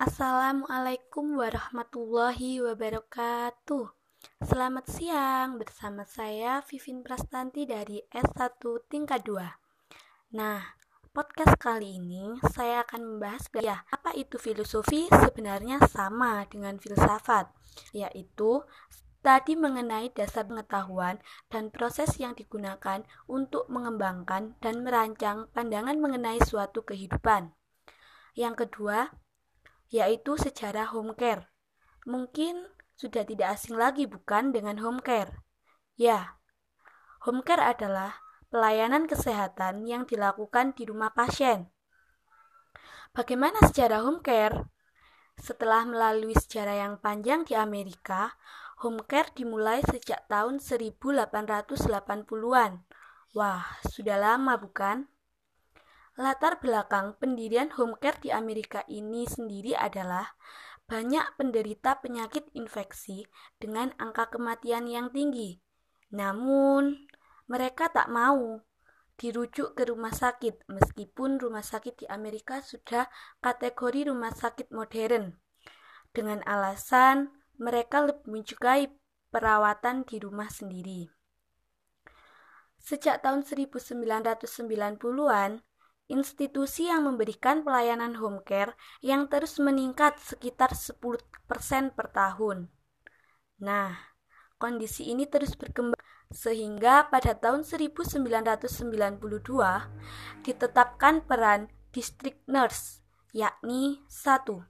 Assalamualaikum warahmatullahi wabarakatuh. Selamat siang bersama saya Vivin Prastanti dari S1 tingkat 2. Nah, podcast kali ini saya akan membahas ya, apa itu filosofi sebenarnya sama dengan filsafat, yaitu tadi mengenai dasar pengetahuan dan proses yang digunakan untuk mengembangkan dan merancang pandangan mengenai suatu kehidupan. Yang kedua, yaitu sejarah home care. Mungkin sudah tidak asing lagi bukan dengan home care? Ya, home care adalah pelayanan kesehatan yang dilakukan di rumah pasien. Bagaimana sejarah home care? Setelah melalui sejarah yang panjang di Amerika, home care dimulai sejak tahun 1880-an. Wah, sudah lama bukan? Latar belakang pendirian home care di Amerika ini sendiri adalah banyak penderita penyakit infeksi dengan angka kematian yang tinggi. Namun, mereka tak mau dirujuk ke rumah sakit meskipun rumah sakit di Amerika sudah kategori rumah sakit modern. Dengan alasan mereka lebih menyukai perawatan di rumah sendiri. Sejak tahun 1990-an, institusi yang memberikan pelayanan home care yang terus meningkat sekitar 10% per tahun. Nah, kondisi ini terus berkembang sehingga pada tahun 1992 ditetapkan peran district nurse, yakni satu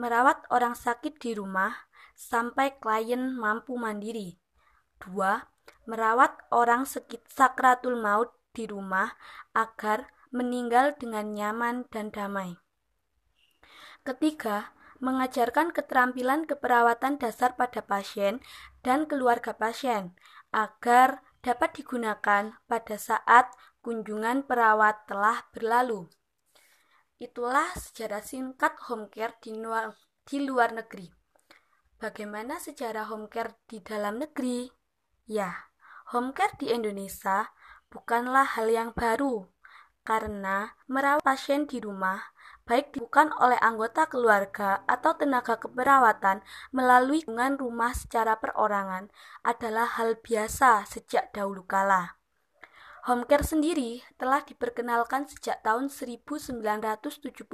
Merawat orang sakit di rumah sampai klien mampu mandiri. 2. Merawat orang sakratul maut di rumah agar meninggal dengan nyaman dan damai. Ketiga, mengajarkan keterampilan keperawatan dasar pada pasien dan keluarga pasien agar dapat digunakan pada saat kunjungan perawat telah berlalu. Itulah sejarah singkat home care di luar, di luar negeri. Bagaimana sejarah home care di dalam negeri? Ya, home care di Indonesia bukanlah hal yang baru, karena merawat pasien di rumah baik dilakukan oleh anggota keluarga atau tenaga keperawatan melalui hubungan rumah secara perorangan adalah hal biasa sejak dahulu kala. Home care sendiri telah diperkenalkan sejak tahun 1974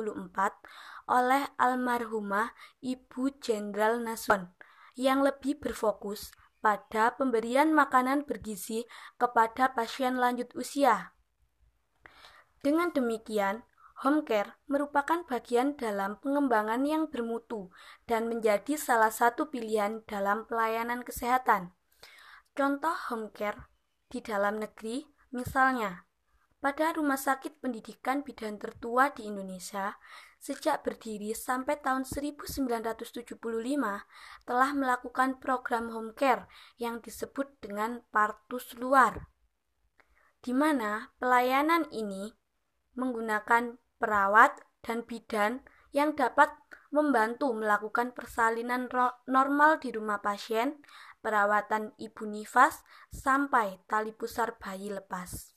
oleh almarhumah Ibu Jenderal Nasution yang lebih berfokus pada pemberian makanan bergizi kepada pasien lanjut usia dengan demikian, home care merupakan bagian dalam pengembangan yang bermutu dan menjadi salah satu pilihan dalam pelayanan kesehatan. Contoh home care di dalam negeri, misalnya, pada Rumah Sakit Pendidikan Bidan tertua di Indonesia, sejak berdiri sampai tahun 1975 telah melakukan program home care yang disebut dengan partus luar, di mana pelayanan ini menggunakan perawat dan bidan yang dapat membantu melakukan persalinan normal di rumah pasien, perawatan ibu nifas, sampai tali pusar bayi lepas.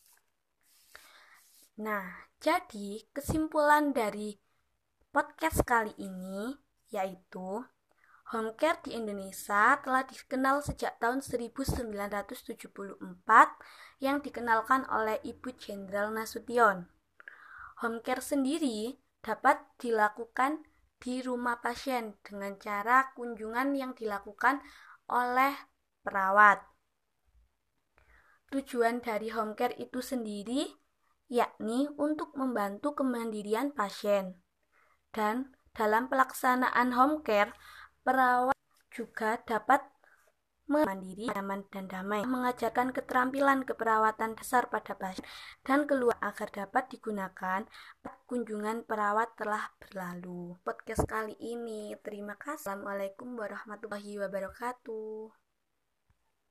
Nah, jadi kesimpulan dari podcast kali ini yaitu home care di Indonesia telah dikenal sejak tahun 1974 yang dikenalkan oleh Ibu Jenderal Nasution. Home care sendiri dapat dilakukan di rumah pasien dengan cara kunjungan yang dilakukan oleh perawat. Tujuan dari home care itu sendiri yakni untuk membantu kemandirian pasien. Dan dalam pelaksanaan home care, perawat juga dapat mandiri, nyaman, dan damai, mengajarkan keterampilan keperawatan dasar pada pasien dan keluar agar dapat digunakan kunjungan perawat telah berlalu. Podcast kali ini, terima kasih. Assalamualaikum warahmatullahi wabarakatuh.